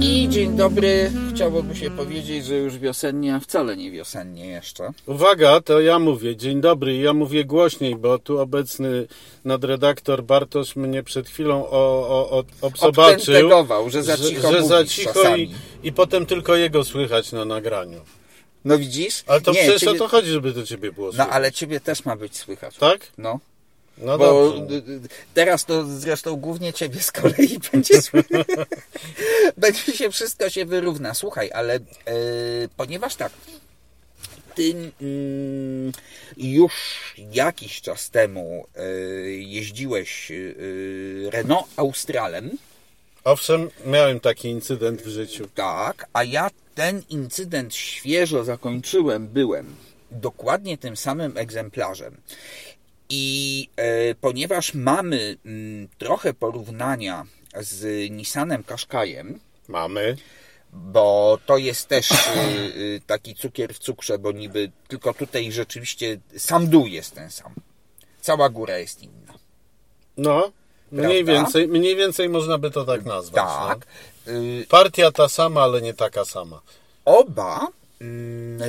I dzień dobry. Chciałoby się powiedzieć, że już wiosennie, a wcale nie wiosennie jeszcze. Uwaga, to ja mówię. Dzień dobry. Ja mówię głośniej, bo tu obecny nadredaktor Bartosz mnie przed chwilą o, o, o, obsobaczył, że za cicho że, że za cicho i, i potem tylko jego słychać na nagraniu. No widzisz? Ale to nie, przecież ciebie... o to chodzi, żeby do ciebie było No słychać. ale ciebie też ma być słychać. Tak? No. No Bo dobrze. teraz to zresztą głównie ciebie z kolei będzie będzie się wszystko się wyrówna. Słuchaj, ale e, ponieważ tak, ty mm, już jakiś czas temu e, jeździłeś e, Renault Australem, Owszem, miałem taki incydent w życiu. tak, a ja ten incydent świeżo zakończyłem, byłem dokładnie tym samym egzemplarzem. I e, ponieważ mamy mm, trochę porównania z Nissanem Qashqaiem, Mamy. bo to jest też y, y, taki cukier w cukrze, bo niby tylko tutaj rzeczywiście sam dół jest ten sam. Cała góra jest inna. No, mniej więcej, mniej więcej można by to tak nazwać. Tak. No. Y, Partia ta sama, ale nie taka sama. Oba,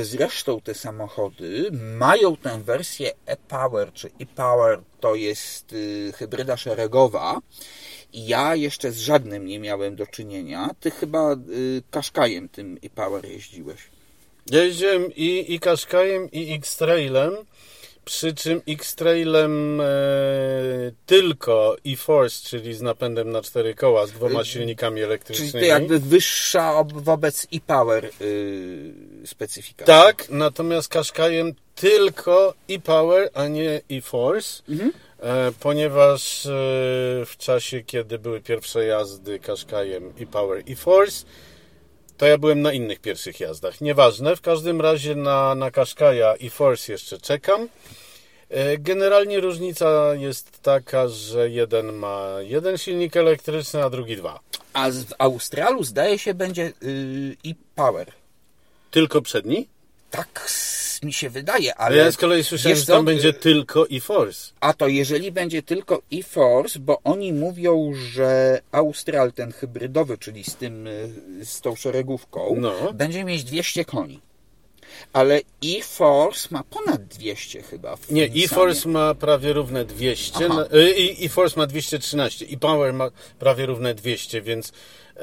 zresztą te samochody, mają tę wersję e-Power, czy e-Power to jest y, hybryda szeregowa. Ja jeszcze z żadnym nie miałem do czynienia. Ty chyba y, Qashqaiem tym e-Power jeździłeś. Jeździłem i, i Qashqaiem, i X-Trailem, przy czym X-Trailem e, tylko e-Force, czyli z napędem na cztery koła, z dwoma silnikami Czyli elektrycznymi. to jakby wyższa ob- wobec e-Power y, specyfikacja. Tak, natomiast Qashqaiem tylko e-Power, a nie e-Force, e, ponieważ e, w czasie, kiedy były pierwsze jazdy Qashqaiem e-Power, e-Force, to ja byłem na innych pierwszych jazdach. Nieważne, w każdym razie na, na Qashqaia e-Force jeszcze czekam. E, Generalnie różnica jest taka, że jeden ma jeden silnik elektryczny, a drugi dwa. A w Australu zdaje się będzie y, e-Power. Tylko przedni? Tak mi się wydaje, Ale ja z kolei słyszałem, że tam będzie tylko e-Force. A to jeżeli będzie tylko e-Force, bo oni mówią, że Austral ten hybrydowy, czyli z tym, y, z tą szeregówką, No. będzie mieć 200 koni. Ale e-Force ma ponad 200 chyba. Nie, e-Force ma prawie równe 200, Aha. y, i e-Force ma 213 i Power ma prawie równe 200, więc e,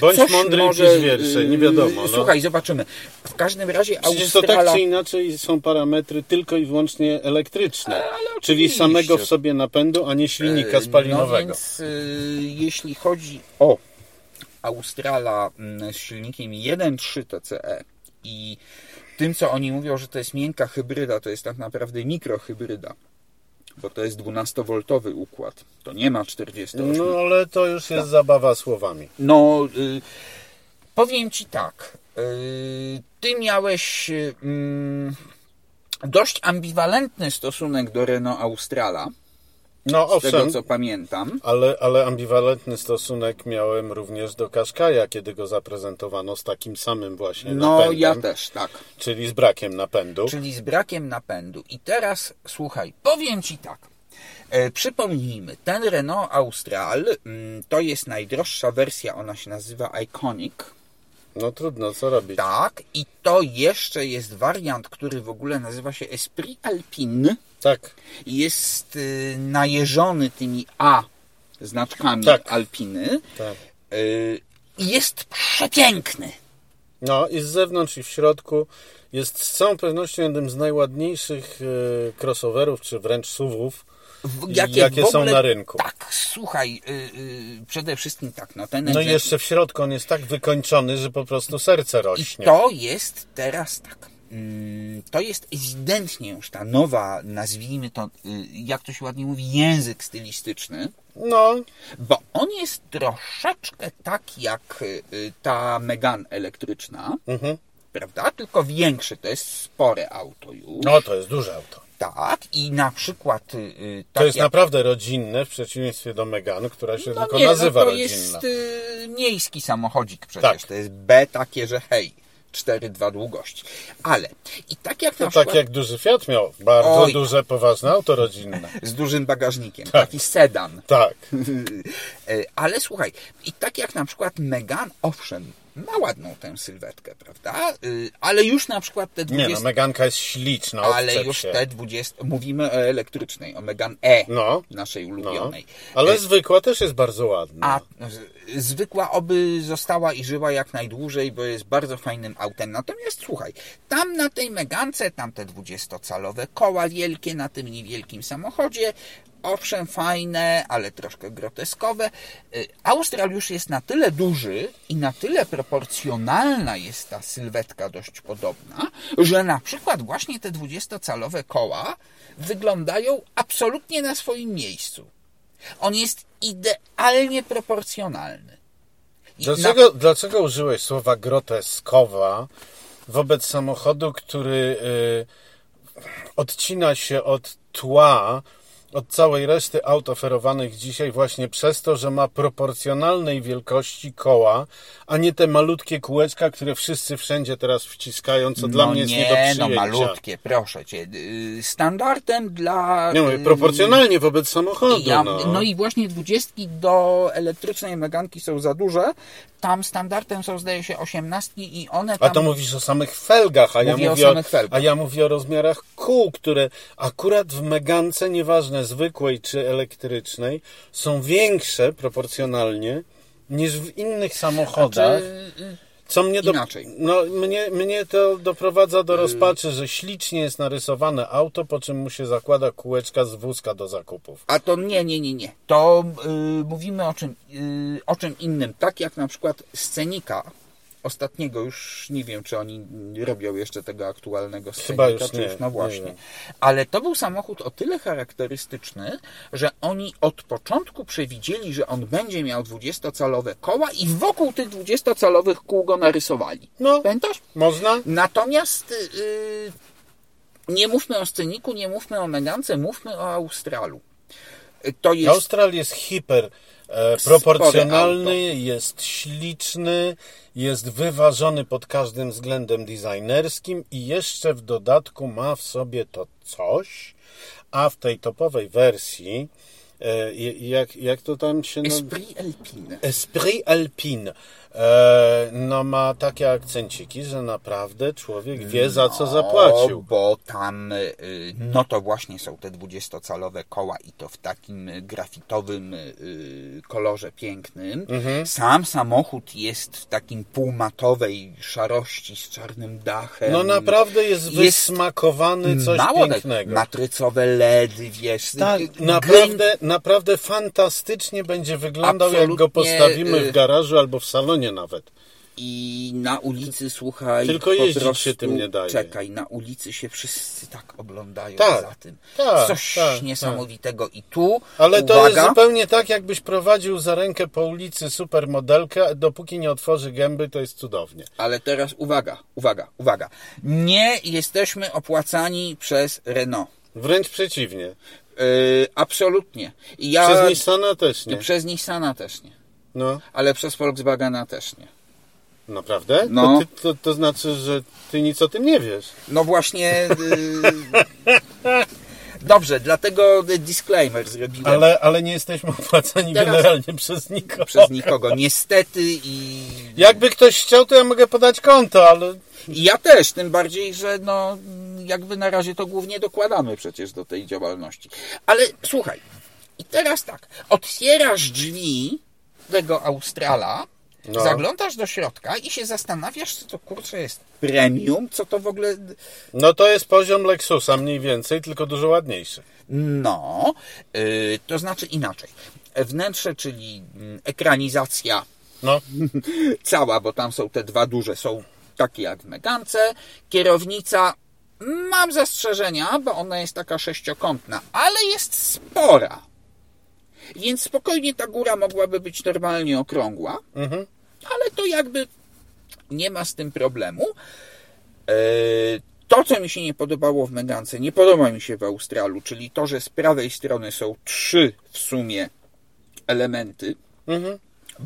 bądź Coś mądry może, i wiersze, nie wiadomo. y, No. Słuchaj, zobaczymy. W każdym razie Przecież to Australa... tak czy inaczej są parametry tylko i wyłącznie elektryczne, Ale czyli samego w sobie napędu, a nie silnika spalinowego. No więc y, jeśli chodzi o Australa mm, z silnikiem 1.3 TCE i tym, co oni mówią, że to jest miękka hybryda, to jest tak naprawdę mikrohybryda, bo to jest 12-woltowy układ. To nie ma 48. No ale to już jest zabawa słowami. No, y, powiem ci tak. Y, ty miałeś y, mm, dość ambiwalentny stosunek do Renault Australa, No z tego owszem, co pamiętam. ale, ale ambiwalentny stosunek miałem również do Qashqaia, kiedy go zaprezentowano z takim samym właśnie No, napędem, ja też, tak. czyli z brakiem napędu. Czyli z brakiem napędu. I teraz słuchaj, powiem ci tak. E, przypomnijmy, ten Renault Austral mm, to jest najdroższa wersja, ona się nazywa Iconic. No trudno, co robić? Tak, i to jeszcze jest wariant, który w ogóle nazywa się Esprit Alpine. Tak. i Jest y, najeżony tymi A znaczkami Tak. Alpiny. tak. Y, i jest przepiękny. No i z zewnątrz i w środku jest z całą pewnością jednym z najładniejszych e, crossoverów, czy wręcz SUVów, W- jakie w są ogóle- na rynku. Tak, słuchaj, y, y, przede wszystkim tak, no ten No i jeszcze w środku on jest tak wykończony, że po prostu serce I rośnie. to jest teraz tak. Mm, To jest ewidentnie już ta nowa, nazwijmy to, y, jak to się ładnie mówi, język stylistyczny, No, bo on jest troszeczkę tak jak y, y, ta Megane elektryczna, mhm. prawda? Tylko większy, to jest spore auto już. no to jest duże auto. Tak, i na przykład. y, y, To tak jest jak, naprawdę rodzinne, w przeciwieństwie do Megane, która się no tylko nie, nazywa no to rodzinna. jest y, miejski samochodzik przecież. Tak. To jest B takie, że hej. 4,2 długości. Ale i tak jak To na tak przykład jak duży Fiat miał. Bardzo Oj. duże, poważne auto rodzinne. z dużym bagażnikiem, taki sedan. Tak. E, Ale słuchaj, i tak jak na przykład Megan, owszem, ma ładną tę sylwetkę, prawda? Y, Ale już na przykład te Nie 20... no, Meganka jest śliczna. ale już się. te 20... Mówimy o elektrycznej, o Megan E, No. naszej No. ulubionej. Ale E, zwykła też jest bardzo ładna. A zwykła oby została i żyła jak najdłużej, bo jest bardzo fajnym autem. Natomiast słuchaj, tam na tej Megance, tam te 20-calowe koła wielkie na tym niewielkim samochodzie, owszem fajne, ale troszkę groteskowe. Y, Austral już jest na tyle duży i na tyle proporcjonalna jest ta sylwetka dość podobna, że na przykład właśnie te 20-calowe koła wyglądają absolutnie na swoim miejscu. On jest idealnie proporcjonalny. I Dlaczego, dlaczego użyłeś słowa groteskowa wobec samochodu, który y, odcina się od tła, od całej reszty aut oferowanych dzisiaj właśnie przez to, że ma proporcjonalnej wielkości koła, a nie te malutkie kółeczka, które wszyscy wszędzie teraz wciskają, co dla no mnie jest nie, nie do no przyjęcia. malutkie, proszę cię. Y, Standardem dla... Nie mówię, y, proporcjonalnie wobec samochodu. Ja, no. no i właśnie dwudziestki do elektrycznej Meganki są za duże. Tam standardem są zdaje się osiemnastki i one A tam... to mówisz o samych felgach, a ja, Mówię o mówię o, samych felgach. a ja mówię o rozmiarach kół, które akurat w Megance, nieważne zwykłej czy elektrycznej, są większe proporcjonalnie niż w innych samochodach. Znaczy, y, Co mnie, do, inaczej. no, mnie, mnie to doprowadza do rozpaczy, że ślicznie jest narysowane auto, po czym mu się zakłada kółeczka z wózka do zakupów. A to nie, nie, nie, nie. To y, mówimy o czym, y, o czym innym. Tak jak na przykład scenika ostatniego, już nie wiem, czy oni robią jeszcze tego aktualnego scenika, Chyba już nie, już, no nie właśnie. wiem. Ale to był samochód o tyle charakterystyczny, że oni od początku przewidzieli, że on będzie miał 20-calowe koła i wokół tych 20-calowych kół go narysowali. No. Pamiętasz? Można? Natomiast y, nie mówmy o sceniku, nie mówmy o Megance, mówmy o Australu. To jest Austral jest hiper e, proporcjonalny, jest śliczny, jest wyważony pod każdym względem designerskim i jeszcze w dodatku ma w sobie to coś, a w tej topowej wersji, e, jak, jak to tam się nazywa? Esprit Alpine. Esprit Alpine. E, no ma takie akcenciki, że naprawdę człowiek wie za co zapłacił. O, bo tam, y, no to właśnie są te 20-calowe koła i to w takim y, grafitowym y, kolorze pięknym. Mhm. Sam samochód jest w takim półmatowej szarości z czarnym dachem. No naprawdę jest Jest wysmakowany coś Mało tego, pięknego. matrycowe LEDy, wiesz. Tak, g- naprawdę, naprawdę fantastycznie będzie wyglądał, jak go Absolutnie, postawimy y- w garażu albo w salonie nawet. I na ulicy, słuchaj, Tylko jeździć się tym nie daje. Czekaj, na ulicy się wszyscy tak oglądają Tak, za tym. tak, Coś tak, niesamowitego. I tu, Ale to uwaga, jest zupełnie tak, jakbyś prowadził za rękę po ulicy supermodelkę, dopóki nie otworzy gęby, to jest cudownie. ale teraz uwaga, uwaga, uwaga. Nie jesteśmy opłacani przez Renault. Wręcz przeciwnie. Yy, absolutnie. I ja, Przez Nissana też nie. Przez Nissana też nie. No, Ale przez Volkswagena też nie. naprawdę? No. To, ty, to, to znaczy, że ty nic o tym nie wiesz. No właśnie. Yy... Dobrze, dlatego disclaimer zrobiłem. Ale, ale nie jesteśmy opłacani Teraz- generalnie przez nikogo. przez nikogo. Niestety i Jakby ktoś chciał, to ja mogę podać konto, ale ja też, tym bardziej, że no jakby na razie to głównie dokładamy przecież do tej działalności. Ale słuchaj, i teraz tak, otwierasz drzwi tego Australa, No. zaglądasz do środka i się zastanawiasz, co to kurczę jest premium, co to w ogóle no to jest poziom Lexusa mniej więcej, tylko dużo ładniejszy. No, yy, to znaczy inaczej. Wnętrze, czyli mm, ekranizacja No, cała, bo tam są te dwa duże, są takie jak w Megance. Kierownica, mam zastrzeżenia, bo ona jest taka sześciokątna, ale jest spora. Więc spokojnie ta góra mogłaby być normalnie okrągła, mhm. ale to jakby nie ma z tym problemu. E, To, co mi się nie podobało w Megance, nie podoba mi się w Australu, czyli to, że z prawej strony są trzy w sumie elementy, Mhm.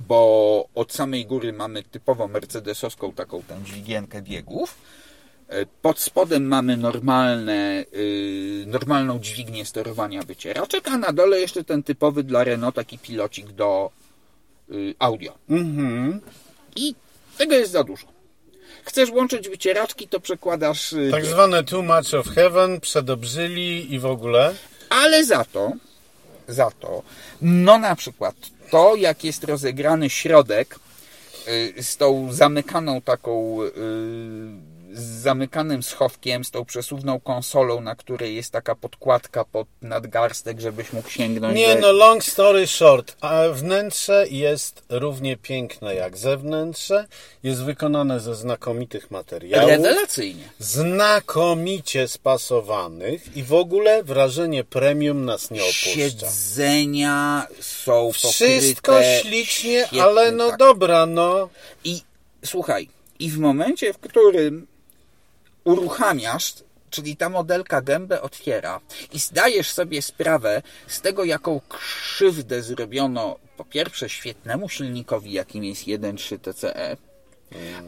bo od samej góry mamy typowo mercedesowską taką tę dźwigienkę biegów. E, Pod spodem mamy normalne, yy, normalną dźwignię sterowania wycieraczek, a na dole jeszcze ten typowy dla Renault taki pilocik do yy, audio. Mhm. I tego jest za dużo. Chcesz łączyć wycieraczki, to przekładasz. yy, Tak zwane too much of heaven, przedobrzyli i w ogóle. Ale za to, za to, no na przykład to, jak jest rozegrany środek y, z tą zamykaną taką, y, z zamykanym schowkiem, z tą przesuwną konsolą, na której jest taka podkładka pod nadgarstek, żebyś mógł sięgnąć. Nie do- no, long story short, a wnętrze jest równie piękne jak zewnętrze. Jest wykonane ze znakomitych materiałów. Rewelacyjnie. Znakomicie spasowanych i w ogóle wrażenie premium nas nie opuszcza. Siedzenia są Wszystko pokryte ślicznie, ale no tak. dobra, no. I słuchaj, i w momencie, w którym uruchamiasz, czyli ta modelka gębę otwiera i zdajesz sobie sprawę z tego, jaką krzywdę zrobiono po pierwsze świetnemu silnikowi, jakim jest 1.3 TCE,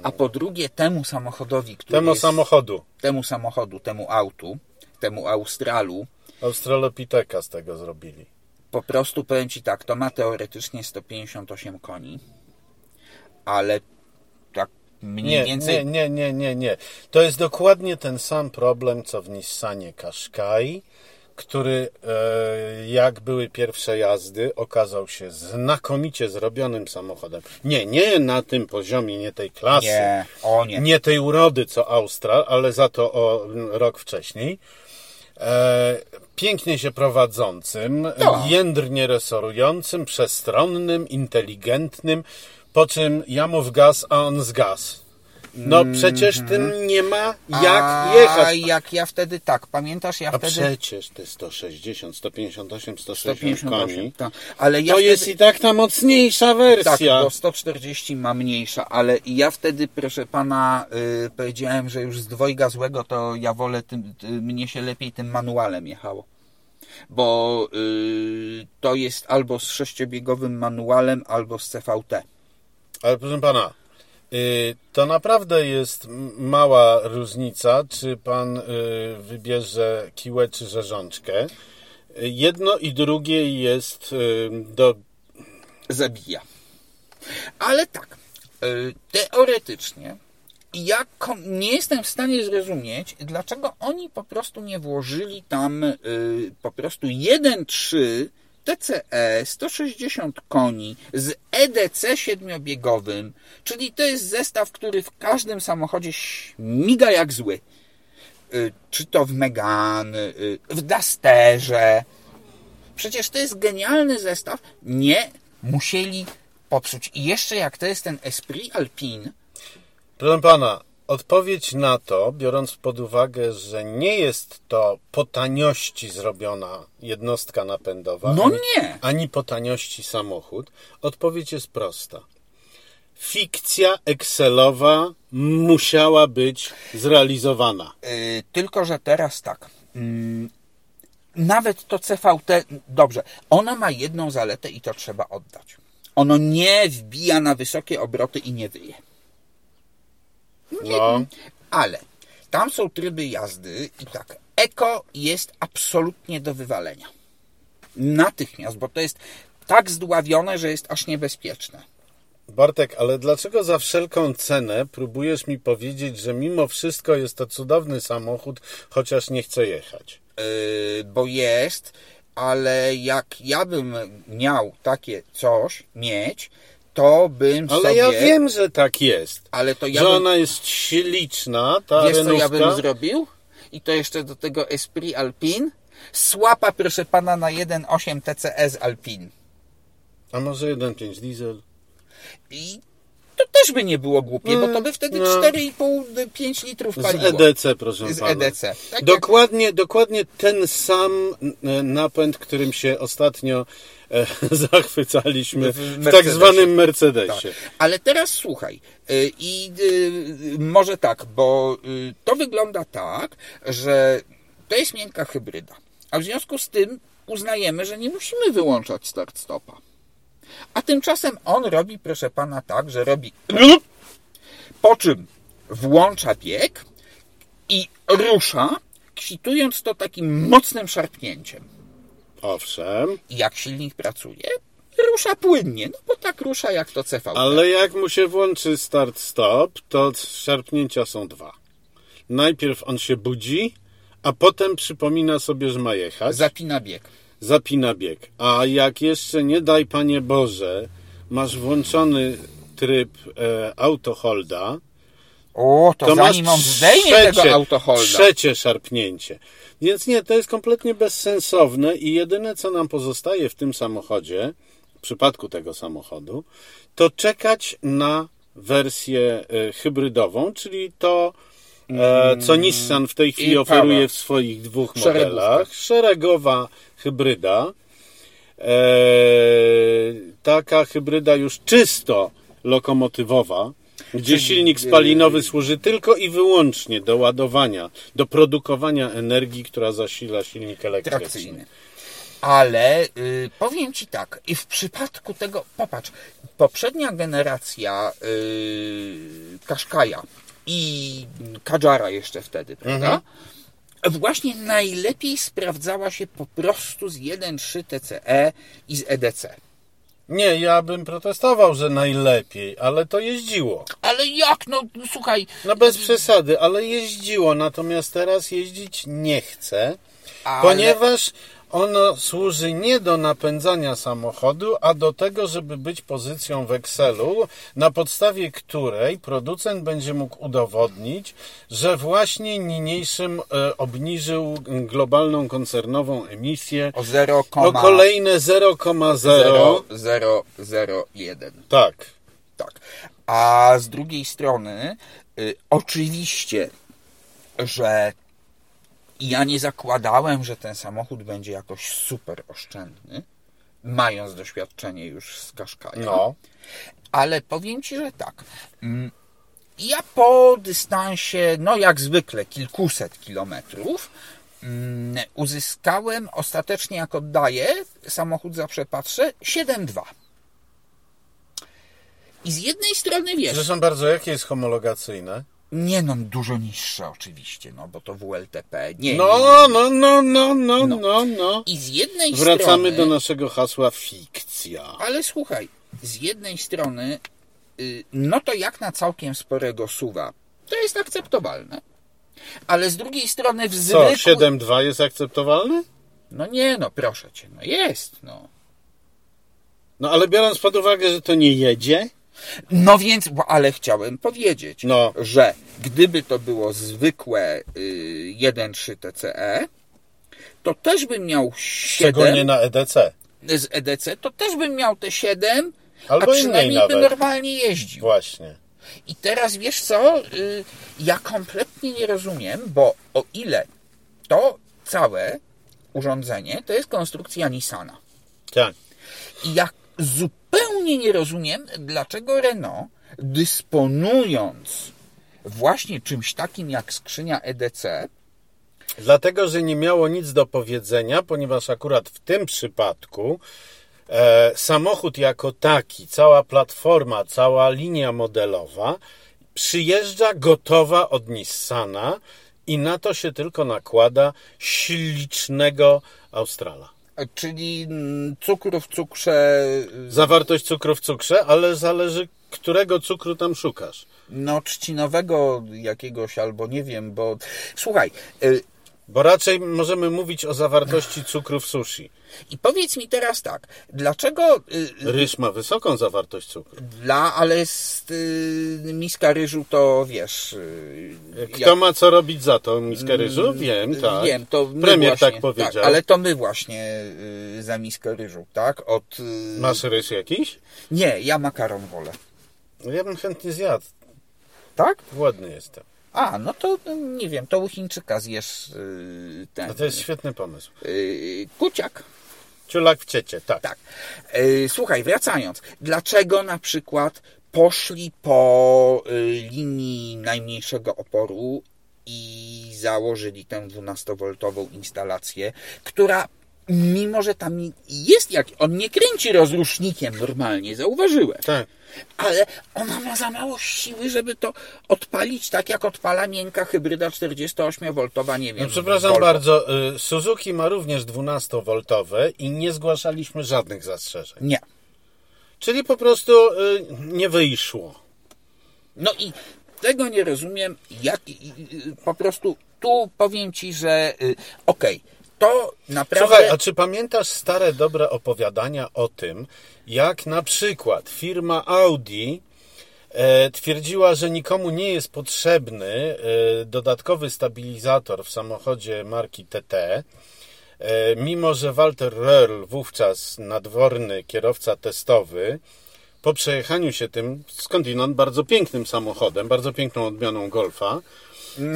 a po drugie temu samochodowi, który Temu jest, samochodu. temu samochodu, temu autu, temu Australu, Australopiteka z tego zrobili. po prostu powiem Ci tak, to ma teoretycznie 158 koni, ale mniej Nie, więcej... nie, nie, nie, nie, nie. To jest dokładnie ten sam problem, co w Nissanie Qashqai, który, e, jak były pierwsze jazdy, okazał się znakomicie zrobionym samochodem. Nie, nie na tym poziomie, nie tej klasy, Nie, o nie. nie tej urody co Austral, ale za to o rok wcześniej. E, pięknie się prowadzącym, No. jędrnie resorującym, przestronnym, inteligentnym, po czym ja mu w gaz, a on z gaz. No przecież tym nie ma jak A jechać. jak ja wtedy tak, pamiętasz, ja A wtedy przecież te 160, 158, 160 158, koni. tak. Ale ja To wtedy, jest i tak ta mocniejsza tak, wersja. bo 140 ma mniejsza, ale ja wtedy, proszę pana, y, powiedziałem, że już z dwojga złego to ja wolę, tym, mnie się lepiej tym manualem jechało. Bo y, to jest albo z sześciobiegowym manualem, albo z CVT. Ale proszę pana, y, to naprawdę jest mała różnica, czy pan y, wybierze kiłę czy rzeżączkę. Jedno i drugie jest y, do zabija. Ale tak, teoretycznie ja nie jestem w stanie zrozumieć, dlaczego oni po prostu nie włożyli tam po prostu 1.3 TCE 160 koni z EDC siedmiobiegowym, czyli to jest zestaw, który w każdym samochodzie śmiga jak zły. Y, Czy to w Megane, y, w Dusterze, Przecież to jest genialny zestaw. Nie musieli popsuć. I jeszcze jak to jest ten Esprit Alpine, Proszę pana, odpowiedź na to, biorąc pod uwagę, że nie jest to po taniości zrobiona jednostka napędowa, no ani, nie. ani po taniości samochód, odpowiedź jest prosta. Fikcja Excelowa musiała być zrealizowana. Yy, tylko, że teraz tak. Mm, nawet to CVT, dobrze, ono ma jedną zaletę i to trzeba oddać. Ono nie wbija na wysokie obroty i nie wyje. No, Ale tam są tryby jazdy i tak, eko jest absolutnie do wywalenia. Natychmiast, bo to jest tak zdławione, że jest aż niebezpieczne. Bartek, ale dlaczego za wszelką cenę próbujesz mi powiedzieć, że mimo wszystko jest to cudowny samochód, chociaż nie chcę jechać? Yy, bo jest, ale jak ja bym miał takie coś mieć, to bym Ale sobie... ja wiem, że tak jest. ale to ja że bym, ona jest śliczna, ta wiesz co renówka. ja bym zrobił? I to jeszcze do tego Esprit Alpine. Słapa, proszę pana, na 1.8 TCS Alpine. A może 1.5 diesel? I też by nie było głupie, bo to by wtedy No. 4,5-5 litrów Z paliło. EDC, proszę Z pana. EDC. Tak jak- dokładnie, dokładnie ten sam e, napęd, którym się ostatnio e, zachwycaliśmy W w, tak zwanym Mercedesie. Tak. Ale teraz słuchaj, y, i y, może tak, bo y, to wygląda tak, że to jest miękka hybryda. A w związku z tym uznajemy, że nie musimy wyłączać start-stopa. A tymczasem on robi, proszę pana, tak, że robi po czym włącza bieg i rusza, kwitując to takim mocnym szarpnięciem. Owszem. I jak silnik pracuje, rusza płynnie, no bo tak rusza jak to CV. Ale jak mu się włączy start-stop, to szarpnięcia są dwa. Najpierw on się budzi, a potem przypomina sobie, że ma jechać. Zapina bieg. Zapina bieg. A jak jeszcze, nie daj Panie Boże, masz włączony tryb e, autoholda, O, to, to zanim on zdejmie tego autoholda. trzecie szarpnięcie. Więc nie, to jest kompletnie bezsensowne i jedyne, co nam pozostaje w tym samochodzie, w przypadku tego samochodu, to czekać na wersję e, hybrydową, czyli to, co Nissan w tej chwili oferuje w swoich dwóch modelach. Szeregowa hybryda. E, taka hybryda już czysto lokomotywowa, gdzie Czyli, silnik spalinowy służy tylko i wyłącznie do ładowania, do produkowania energii, która zasila silnik elektryczny. trakcyjny. Ale y, powiem Ci tak, i w przypadku tego, popatrz, poprzednia generacja y, Kaszkaja i Kadżara jeszcze wtedy, prawda? Właśnie najlepiej sprawdzała się po prostu z 1.3 TCE i z EDC. Nie, ja bym protestował, że najlepiej, ale to jeździło. Ale jak, no słuchaj, No bez przesady, ale jeździło, natomiast teraz jeździć nie chce, ale... ponieważ ono służy nie do napędzania samochodu, a do tego, żeby być pozycją w Excelu, na podstawie której producent będzie mógł udowodnić, że właśnie niniejszym e, obniżył globalną koncernową emisję o 0, o kolejne 0,0. 0,001. Tak. Tak. A z drugiej strony, y, oczywiście, że ja nie zakładałem, że ten samochód będzie jakoś super oszczędny, mając doświadczenie już z Qashqai'a. No. Ale powiem Ci, że tak. mm, Ja po dystansie, no jak zwykle, kilkuset kilometrów, mm, uzyskałem ostatecznie, jak oddaję, samochód zawsze patrzę, 7,2. I z jednej strony wiesz, Przepraszam bardzo, jakie jest homologacyjne? Nie no, dużo niższe oczywiście, no bo to WLTP. Nie, nie, No, no, no, no, no, no, no. I z jednej Wracamy strony... do naszego hasła fikcja. Ale słuchaj, z jednej strony, y, no to jak na całkiem sporego suwa, to jest akceptowalne. Ale z drugiej strony w Co, zwykłym... 7.2 jest akceptowalny? No nie, no proszę cię, no jest, no. No ale biorąc pod uwagę, że to nie jedzie, No więc, bo, ale chciałem powiedzieć, No. że gdyby to było zwykłe y, 1.3 TCE, to też bym miał 7 czego nie na EDC. z EDC, to też bym miał te 7, Albo a przynajmniej by normalnie jeździł. Właśnie. I teraz wiesz co? Y, Ja kompletnie nie rozumiem, bo o ile to całe urządzenie to jest konstrukcja Nissana. Tak. I ja zupełnie nie rozumiem, dlaczego Renault, dysponując właśnie czymś takim jak skrzynia EDC, Dlatego, że nie miało nic do powiedzenia, ponieważ akurat w tym przypadku e, samochód jako taki, cała platforma, cała linia modelowa przyjeżdża gotowa od Nissana i na to się tylko nakłada ślicznego Australa. Czyli mm, cukru w cukrze, y, Zawartość cukru w cukrze, ale zależy, którego cukru tam szukasz. no trzcinowego jakiegoś albo nie wiem, bo słuchaj, y, Bo raczej możemy mówić o zawartości cukru w sushi. I powiedz mi teraz tak, dlaczego y, Ryż ma wysoką zawartość cukru. Dla, ale jest y, miska ryżu to wiesz. Y, Kto ma co robić za to? Miskę ryżu? Wiem, tak. Wiem, to Premier właśnie, tak powiedział. Tak, ale to my właśnie y, za miskę ryżu, tak? Od. Y, Masz ryż jakiś? Nie, ja makaron wolę. No Ja bym chętnie zjadł. Tak? Głodny jestem. A, no to y, nie wiem, to u Chińczyka zjesz y, ten. No to jest świetny pomysł. y, kuciak. Ciulak w ciecie, tak. Tak. E, Słuchaj, wracając. Dlaczego na przykład poszli po y, linii najmniejszego oporu i założyli tę 12-woltową instalację, która mimo że tam jest jak, on nie kręci rozrusznikiem normalnie, zauważyłem. Tak. Ale ona ma za mało siły, żeby to odpalić tak, jak odpala miękka hybryda 48V, nie wiem. No, przepraszam Volvo. bardzo, y, Suzuki ma również 12V i nie zgłaszaliśmy żadnych zastrzeżeń. Nie. Czyli po prostu y, nie wyszło. No i tego nie rozumiem, jak i- po prostu tu powiem ci, że y, okej, to naprawdę... Słuchaj, a czy pamiętasz stare, dobre opowiadania o tym, jak na przykład firma Audi e, twierdziła, że nikomu nie jest potrzebny e, dodatkowy stabilizator w samochodzie marki TT, e, mimo że Walter Röhrl, wówczas nadworny kierowca testowy, po przejechaniu się tym skądinąd bardzo pięknym samochodem, bardzo piękną odmianą Golfa,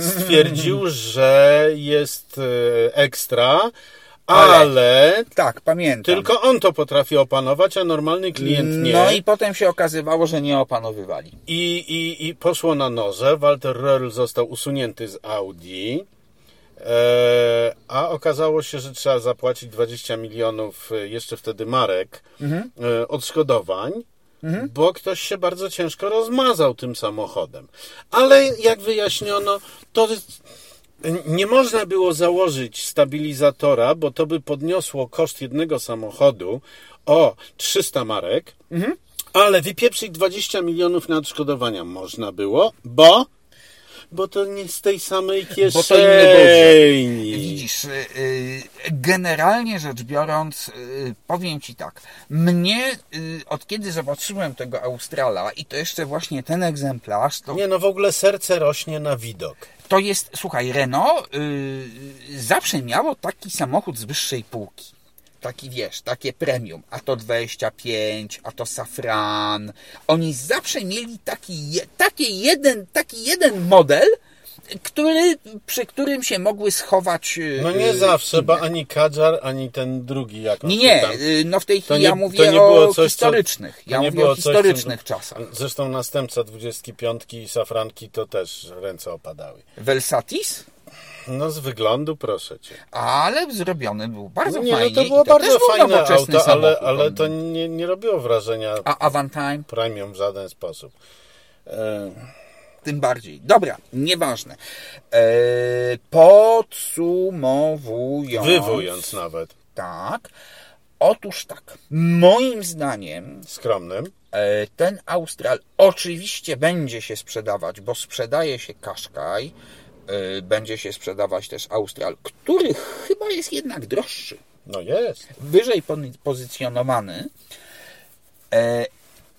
stwierdził, że jest e, ekstra, Ale- ale Tak, pamiętam. tylko on to potrafi opanować, a normalny klient nie. No i potem się okazywało, że nie opanowywali. I, i, I poszło na noże. Walter Röhrl został usunięty z Audi. E, a okazało się, że trzeba zapłacić 20 milionów e, jeszcze wtedy marek e, odszkodowań, bo ktoś się bardzo ciężko rozmazał tym samochodem. Ale jak wyjaśniono, to nie można było założyć stabilizatora, bo to by podniosło koszt jednego samochodu o 300 marek, ale wypieprzyć 20 milionów na odszkodowania można było, bo bo to nie z tej samej kieszeni. Widzisz, y, y, generalnie rzecz biorąc, y, powiem Ci tak, mnie od kiedy zobaczyłem tego Australa i to jeszcze właśnie ten egzemplarz, to, Nie no, w ogóle serce rośnie na widok. to jest, słuchaj, Renault y, zawsze miało taki samochód z wyższej półki. Taki wiesz, takie premium, a to 25, a to safran. Oni zawsze mieli taki, taki, jeden, taki jeden model, który, przy którym się mogły schować. y, No nie y, zawsze, bo ani Kadżar, ani ten drugi jak on Nie, nie, y, no w tej To chwili ja to mówię nie było o coś, co- historycznych. to Ja nie mówię było o coś, co- historycznych czasach. Zresztą następca 25 i safranki to też ręce opadały. Velsatis? No z wyglądu proszę cię. Ale zrobiony był bardzo nie, fajnie. no to było też bardzo fajne auto, ale, ale to nie, nie robiło wrażenia A Avantime? premium w żaden sposób. E, Tym bardziej. Dobra, nieważne. E, podsumowując. Wywując nawet. Tak. Otóż tak. Moim zdaniem Skromnym. e, ten Austral oczywiście będzie się sprzedawać, bo sprzedaje się Qashqai. E, będzie się sprzedawać też Austral, który chyba jest jednak droższy. No jest. wyżej pozycjonowany, e,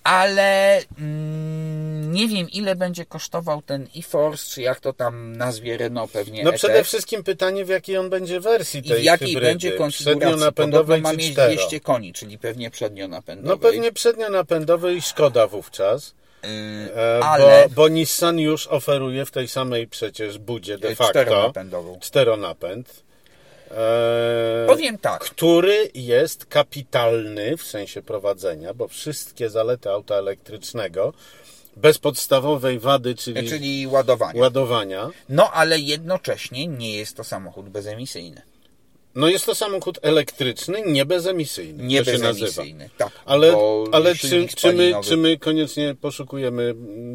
ale mm, nie wiem ile będzie kosztował ten e-Force, czy jak to tam nazwie Renault pewnie. No ETF. przede wszystkim pytanie, w jakiej on będzie wersji I tej w jakiej hybrydy. będzie konfiguracji. Podobno ma mieć cztero? 200 koni, czyli pewnie przednionapędowej. No pewnie przednionapędowej i Szkoda wówczas. Yy, E, ale Bo, bo Nissan już oferuje w tej samej przecież budzie de e, facto czteronapędową. czteronapęd. E, Powiem tak, który jest kapitalny w sensie prowadzenia, bo wszystkie zalety auta elektrycznego bez podstawowej wady, czyli, czyli ładowanie. ładowania, No ale jednocześnie nie jest to samochód bezemisyjny. No jest to samochód elektryczny, nie bezemisyjny. Nie bezemisyjny. Tak, Ale, ale czy, czy, my, czy my koniecznie poszukujemy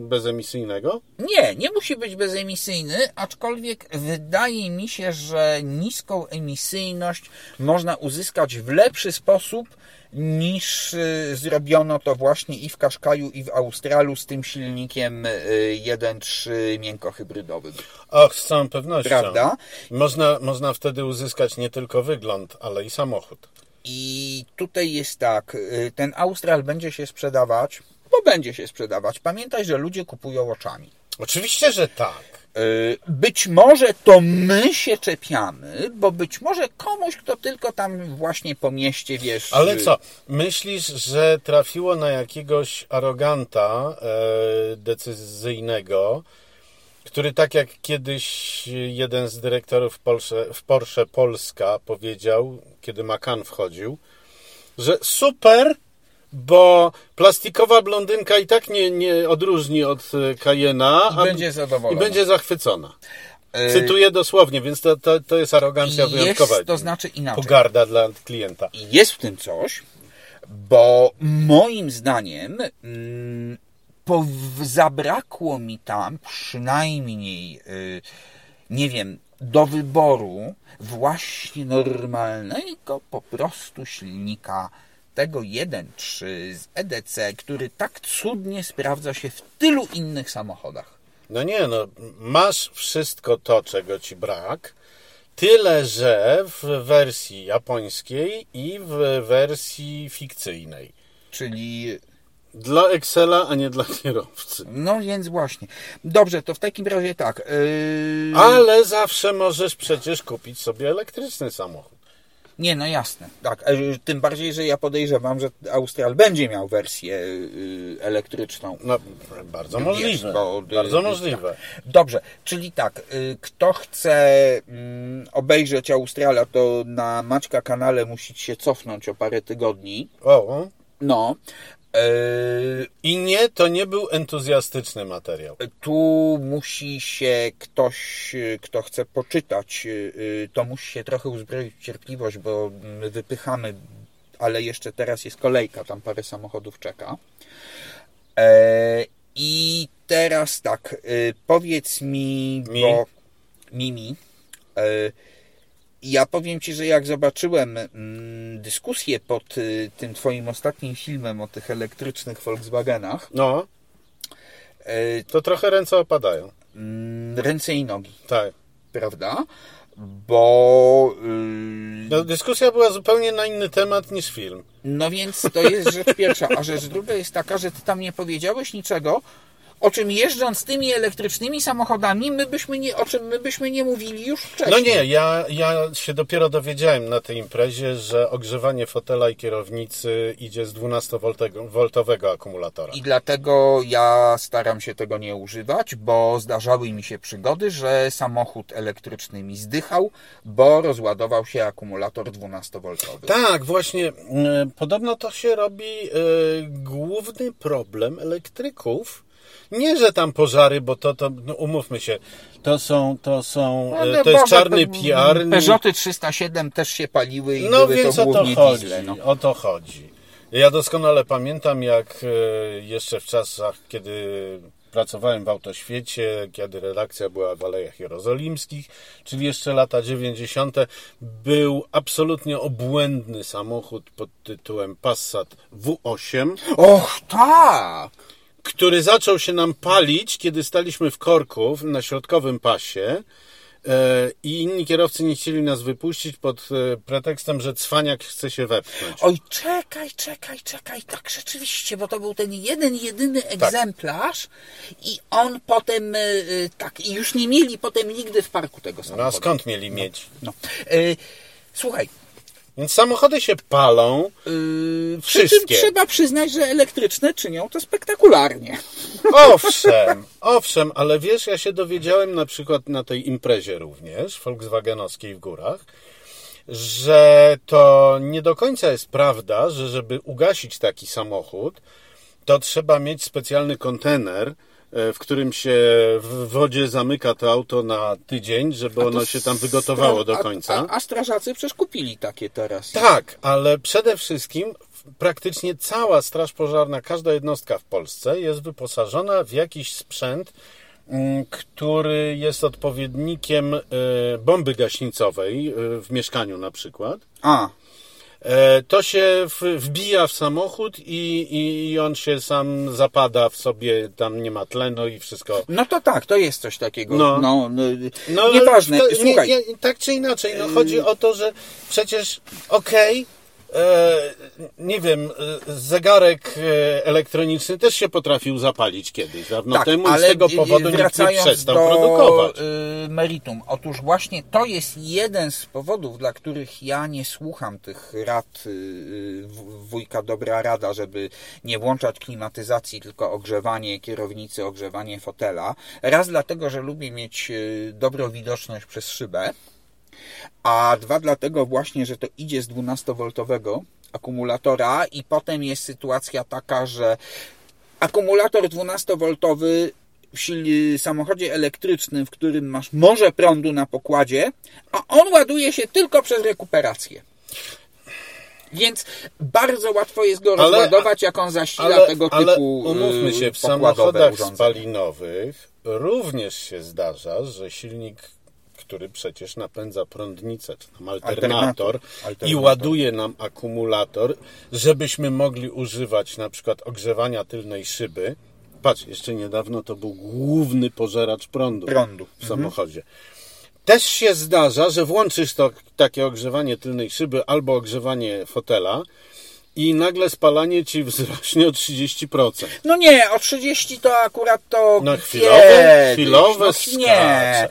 bezemisyjnego? Nie, nie musi być bezemisyjny, aczkolwiek wydaje mi się, że niską emisyjność można uzyskać w lepszy sposób niż y, zrobiono to właśnie i w Kaszkaju, i w Australu z tym silnikiem y, 1.3 miękkohybrydowym. Ach, z całą pewnością. Prawda? Można, można wtedy uzyskać nie tylko wygląd, ale i samochód. I tutaj jest tak, y, ten Austral będzie się sprzedawać, bo będzie się sprzedawać. Pamiętaj, że ludzie kupują oczami. Oczywiście, że tak. Y, Być może to my się czepiamy, bo być może komuś, kto tylko tam właśnie po mieście, wiesz... Ale y, co, myślisz, że trafiło na jakiegoś aroganta e, decyzyjnego, który tak jak kiedyś jeden z dyrektorów w Porsche, w Porsche Polska powiedział, kiedy Macan wchodził, że super, bo plastikowa blondynka i tak nie, nie odróżni od e, Cayena I będzie zadowolona. i będzie zachwycona. E, Cytuję dosłownie, więc to, to, to jest arogancja Jest, wyjątkowa. to znaczy inaczej. Pogarda dla klienta. I jest w tym coś, bo moim zdaniem mm, po, zabrakło mi tam przynajmniej, y, nie wiem, do wyboru właśnie normalnego po prostu silnika tego 1.3 z EDC, który tak cudnie sprawdza się w tylu innych samochodach. No nie, no masz wszystko to, czego ci brak, tyle że w wersji japońskiej i w wersji fikcyjnej. Czyli Dla Excela, a nie dla kierowcy. No więc właśnie. Dobrze, to w takim razie tak. Yy... Ale zawsze możesz przecież kupić sobie elektryczny samochód. Nie, no jasne. Tak, e, tym bardziej, że ja podejrzewam, że Austral będzie miał wersję yy, elektryczną. No, bardzo możliwe. bo, y, bardzo y, możliwe. Dobrze, czyli tak, y, kto chce mm, obejrzeć Australa, to na Maćka kanale musi się cofnąć o parę tygodni. O, No. Yy, i nie, to nie był entuzjastyczny materiał. Tu musi się ktoś, y, kto chce poczytać, y, to musi się trochę uzbroić w cierpliwość, bo my wypychamy, ale jeszcze teraz jest kolejka, tam parę samochodów czeka. E, I teraz tak, powiedz mi, Mi? bo Mimi, e, ja powiem Ci, że jak zobaczyłem mm, dyskusję pod y, tym Twoim ostatnim filmem o tych elektrycznych Volkswagenach, No, e, to trochę ręce opadają. mm, ręce i nogi, Tak. prawda? Bo. y, No, dyskusja była zupełnie na inny temat niż film. No więc to jest rzecz pierwsza. A rzecz druga jest taka, że ty tam nie powiedziałeś niczego, o czym jeżdżąc tymi elektrycznymi samochodami, my byśmy nie, o czym my byśmy nie mówili już wcześniej. No nie, ja, ja się dopiero dowiedziałem na tej imprezie, że ogrzewanie fotela i kierownicy idzie z 12-woltowego akumulatora. I dlatego ja staram się tego nie używać, bo zdarzały mi się przygody, że samochód elektryczny mi zdychał, bo rozładował się akumulator 12V. Tak, właśnie. e, Podobno to się robi e, główny problem elektryków. Nie, że tam pożary, bo to, to no umówmy się, to są, to są, e, Ale to jest Boże, czarny pe- PR. Peugeoty 307 też się paliły i No były więc to o to chodzi, diesle. No. o to chodzi. Ja doskonale pamiętam, jak e, jeszcze w czasach, kiedy pracowałem w Autoświecie, kiedy redakcja była w Alejach Jerozolimskich, czyli jeszcze lata 90., był absolutnie obłędny samochód pod tytułem Passat W8, Och, tak! Który zaczął się nam palić, kiedy staliśmy w korku na środkowym pasie e, i inni kierowcy nie chcieli nas wypuścić pod e, pretekstem, że cwaniak chce się wepchnąć. Oj, czekaj, czekaj, czekaj, tak rzeczywiście, bo to był ten jeden, jedyny Tak. egzemplarz i on potem, y, tak, i już nie mieli potem nigdy w parku tego No a samochodu. skąd mieli mieć? No. Y, słuchaj, Więc samochody się palą. yy, przy Wszystkie. czym trzeba przyznać, że elektryczne czynią to spektakularnie. Owszem, owszem, ale wiesz, ja się dowiedziałem na przykład na tej imprezie również, Volkswagenowskiej w górach, że to nie do końca jest prawda, że żeby ugasić taki samochód, to trzeba mieć specjalny kontener, w którym się w wodzie zamyka to auto na tydzień, żeby ono się tam wygotowało do A- końca. A, a strażacy przecież kupili takie teraz. Tak, ale przede wszystkim praktycznie cała Straż Pożarna, każda jednostka w Polsce jest wyposażona w jakiś sprzęt, mm, który jest odpowiednikiem e, bomby gaśnicowej e, w mieszkaniu na przykład. A, E, To się wbija w samochód i, i on się sam zapada w sobie, tam nie ma tlenu i wszystko. no to tak, to jest coś takiego. No. No, no, No, nieważne, to- nie, słuchaj. nie, tak czy inaczej, no, chodzi o to, że przecież okej, e, nie wiem, e, zegarek e, elektroniczny też się potrafił zapalić kiedyś dawno tak, temu i ale z tego powodu nikt nie przestał do produkować. meritum. Otóż właśnie to jest jeden z powodów, dla których ja nie słucham tych rad wujka Dobra Rada, żeby nie włączać klimatyzacji, tylko ogrzewanie kierownicy, ogrzewanie fotela. Raz dlatego, że lubię mieć dobrą widoczność przez szybę, a dwa dlatego właśnie, że to idzie z 12V akumulatora i potem jest sytuacja taka, że akumulator 12V w samochodzie elektrycznym, w którym masz morze prądu na pokładzie, a on ładuje się tylko przez rekuperację. Więc bardzo łatwo jest go Ale- rozładować, jak on zasila Ale, tego ale typu umówmy y, się, w samochodach urządzenia. spalinowych również się zdarza, że silnik, który przecież napędza prądnicę, czy tam alternator, Alternator. i Alternator. ładuje nam akumulator, żebyśmy mogli używać na przykład ogrzewania tylnej szyby. Patrz, jeszcze niedawno to był główny pożeracz prądu, Prądu. w samochodzie. Też się zdarza, że włączysz to takie ogrzewanie tylnej szyby albo ogrzewanie fotela i nagle spalanie ci wzrośnie o 30%. No nie, o 30 to akurat to No chwilowe- chwilowe no, Nie.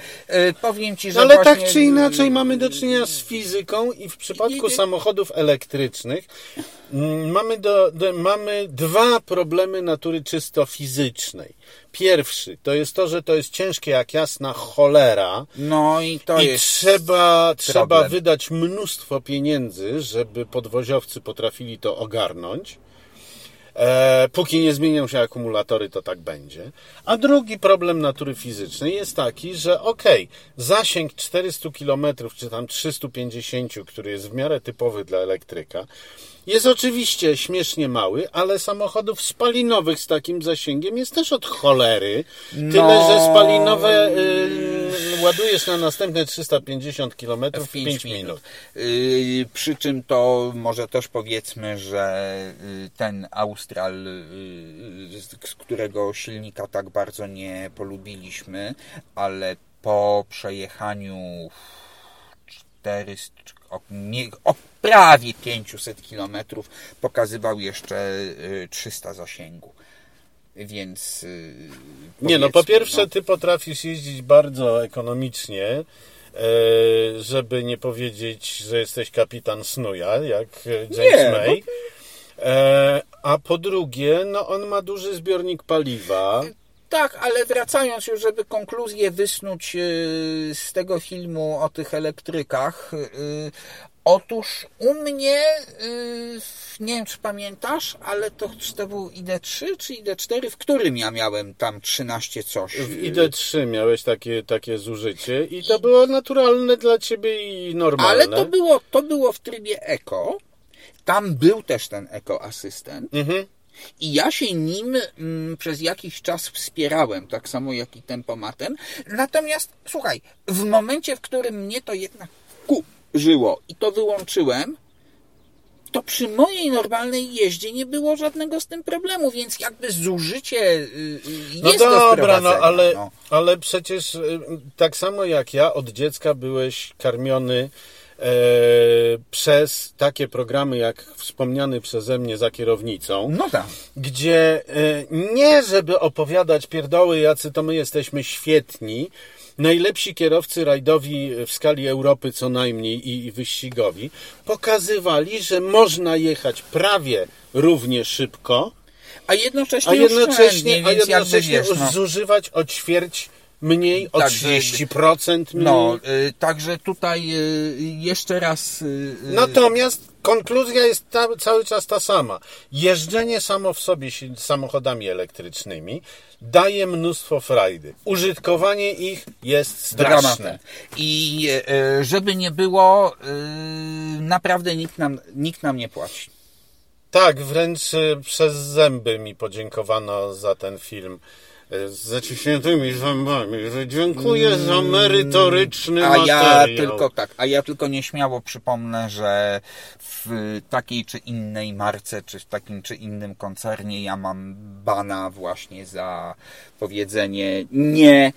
Y, powiem ci, że No ale właśnie... tak czy inaczej mamy do czynienia z fizyką i w przypadku I- samochodów elektrycznych mamy, do, do, mamy dwa problemy natury czysto fizycznej. Pierwszy to jest to, że to jest ciężkie jak jasna cholera. No i to I jest... trzeba, trzeba wydać mnóstwo pieniędzy, żeby podwoziowcy potrafili to ogarnąć. E, póki nie zmienią się akumulatory, to tak będzie. A drugi problem natury fizycznej jest taki, że okej, zasięg 400 km czy tam 350, który jest w miarę typowy dla elektryka, jest oczywiście śmiesznie mały, ale samochodów spalinowych z takim zasięgiem jest też od cholery. Tyle, że spalinowe y, ładujesz na następne 350 km w 5 minut. Yy, przy czym to może też powiedzmy, że yy, ten Austral, yy, z z którego silnika tak bardzo nie polubiliśmy, ale po przejechaniu 400, o, nie, o prawie 500 kilometrów pokazywał jeszcze yy, 300 zasięgu. Więc. Nie, no po pierwsze, ty potrafisz jeździć bardzo ekonomicznie, e, żeby nie powiedzieć, że jesteś kapitan snuja, jak e, James Nie, no May. E, a po drugie, no on ma duży zbiornik paliwa. Tak, ale wracając już, żeby konkluzję wysnuć yy, z tego filmu o tych elektrykach. yy, Otóż u mnie, nie wiem czy pamiętasz, ale to czy to był ID3 czy ID4, w którym ja miałem tam 13 coś. W yy, ID3 miałeś takie, takie zużycie i to było naturalne dla ciebie i normalne. Ale to było, to było w trybie Eko. Tam był też ten Eko Asystent. Mhm. I ja się nim mm, przez jakiś czas wspierałem, tak samo jak i tempomatem. Natomiast słuchaj, w momencie, w którym mnie to jednak kurzyło i to wyłączyłem, to przy mojej normalnej jeździe nie było żadnego z tym problemu, więc jakby zużycie y, y, No jest do dobra, no wprowadzenia, ale, no. ale przecież y, tak samo jak ja od dziecka byłeś karmiony przez takie programy jak wspomniany przeze mnie za kierownicą, No tak. gdzie e, nie żeby opowiadać pierdoły, jacy to my jesteśmy świetni, najlepsi kierowcy rajdowi w skali Europy co najmniej i, i wyścigowi, pokazywali, że można jechać prawie równie szybko, A jednocześnie, a jednocześnie, a jednocześnie wiesz, no. zużywać o ćwierć mniej, o Także- 30% mniej. No, y, także tutaj y, jeszcze raz. y, y, Natomiast konkluzja jest ta, cały czas ta sama. Jeżdżenie samo w sobie samochodami elektrycznymi daje mnóstwo frajdy. Użytkowanie ich jest straszne. dramatem. I y, żeby nie było, y, naprawdę nikt nam, nikt nam nie płaci. Tak, wręcz przez zęby mi podziękowano za ten film. Z zaciśniętymi zębami, że dziękuję za merytoryczny A ja materiał. tylko tak, a ja tylko nieśmiało przypomnę, że w takiej czy innej marce, czy w takim czy innym koncernie ja mam bana właśnie za powiedzenie nie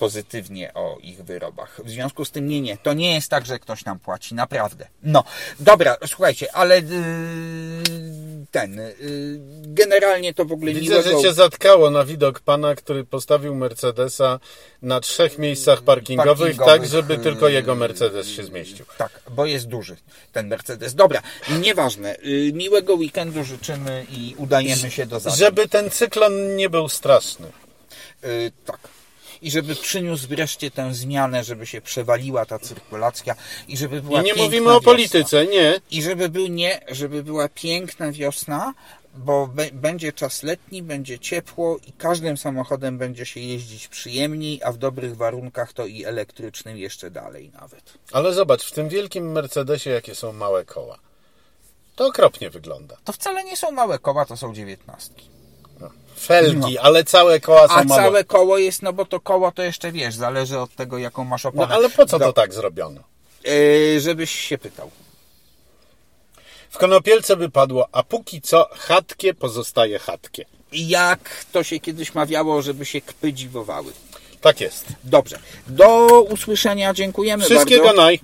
pozytywnie o ich wyrobach. W związku z tym nie, nie. To nie jest tak, że ktoś nam płaci, naprawdę. No, dobra, słuchajcie, ale yy, ten, yy, generalnie to w ogóle Widzę, miłego... że cię zatkało na widok pana, który postawił Mercedesa na trzech miejscach parkingowych, Parkingowych, tak, żeby tylko yy, jego Mercedes się zmieścił. Tak, bo jest duży ten Mercedes. Dobra, nieważne. Yy, miłego weekendu życzymy i udajemy się do zadań. Żeby ten cyklon nie był straszny. Yy, tak. I żeby przyniósł wreszcie tę zmianę, żeby się przewaliła ta cyrkulacja i żeby była I nie mówimy o wiosna. polityce, nie. I żeby był nie, żeby była piękna wiosna, bo będzie czas letni, będzie ciepło i każdym samochodem będzie się jeździć przyjemniej, a w dobrych warunkach to i elektrycznym jeszcze dalej nawet. Ale zobacz, w tym wielkim Mercedesie jakie są małe koła. To okropnie wygląda. To wcale nie są małe koła, to są dziewiętnastki. Felgi, ale całe koła są No. A małe. całe koło jest, no bo to koło to jeszcze wiesz, zależy od tego jaką masz No oponę. ale po co Do- to tak zrobiono? Yy, żebyś się pytał. W Konopielce by padło, a póki co chatkie pozostaje chatkie. Jak to się kiedyś mawiało, żeby się kpy dziwowały. Tak jest. Dobrze. Do usłyszenia. Dziękujemy Wszystkiego bardzo. naj.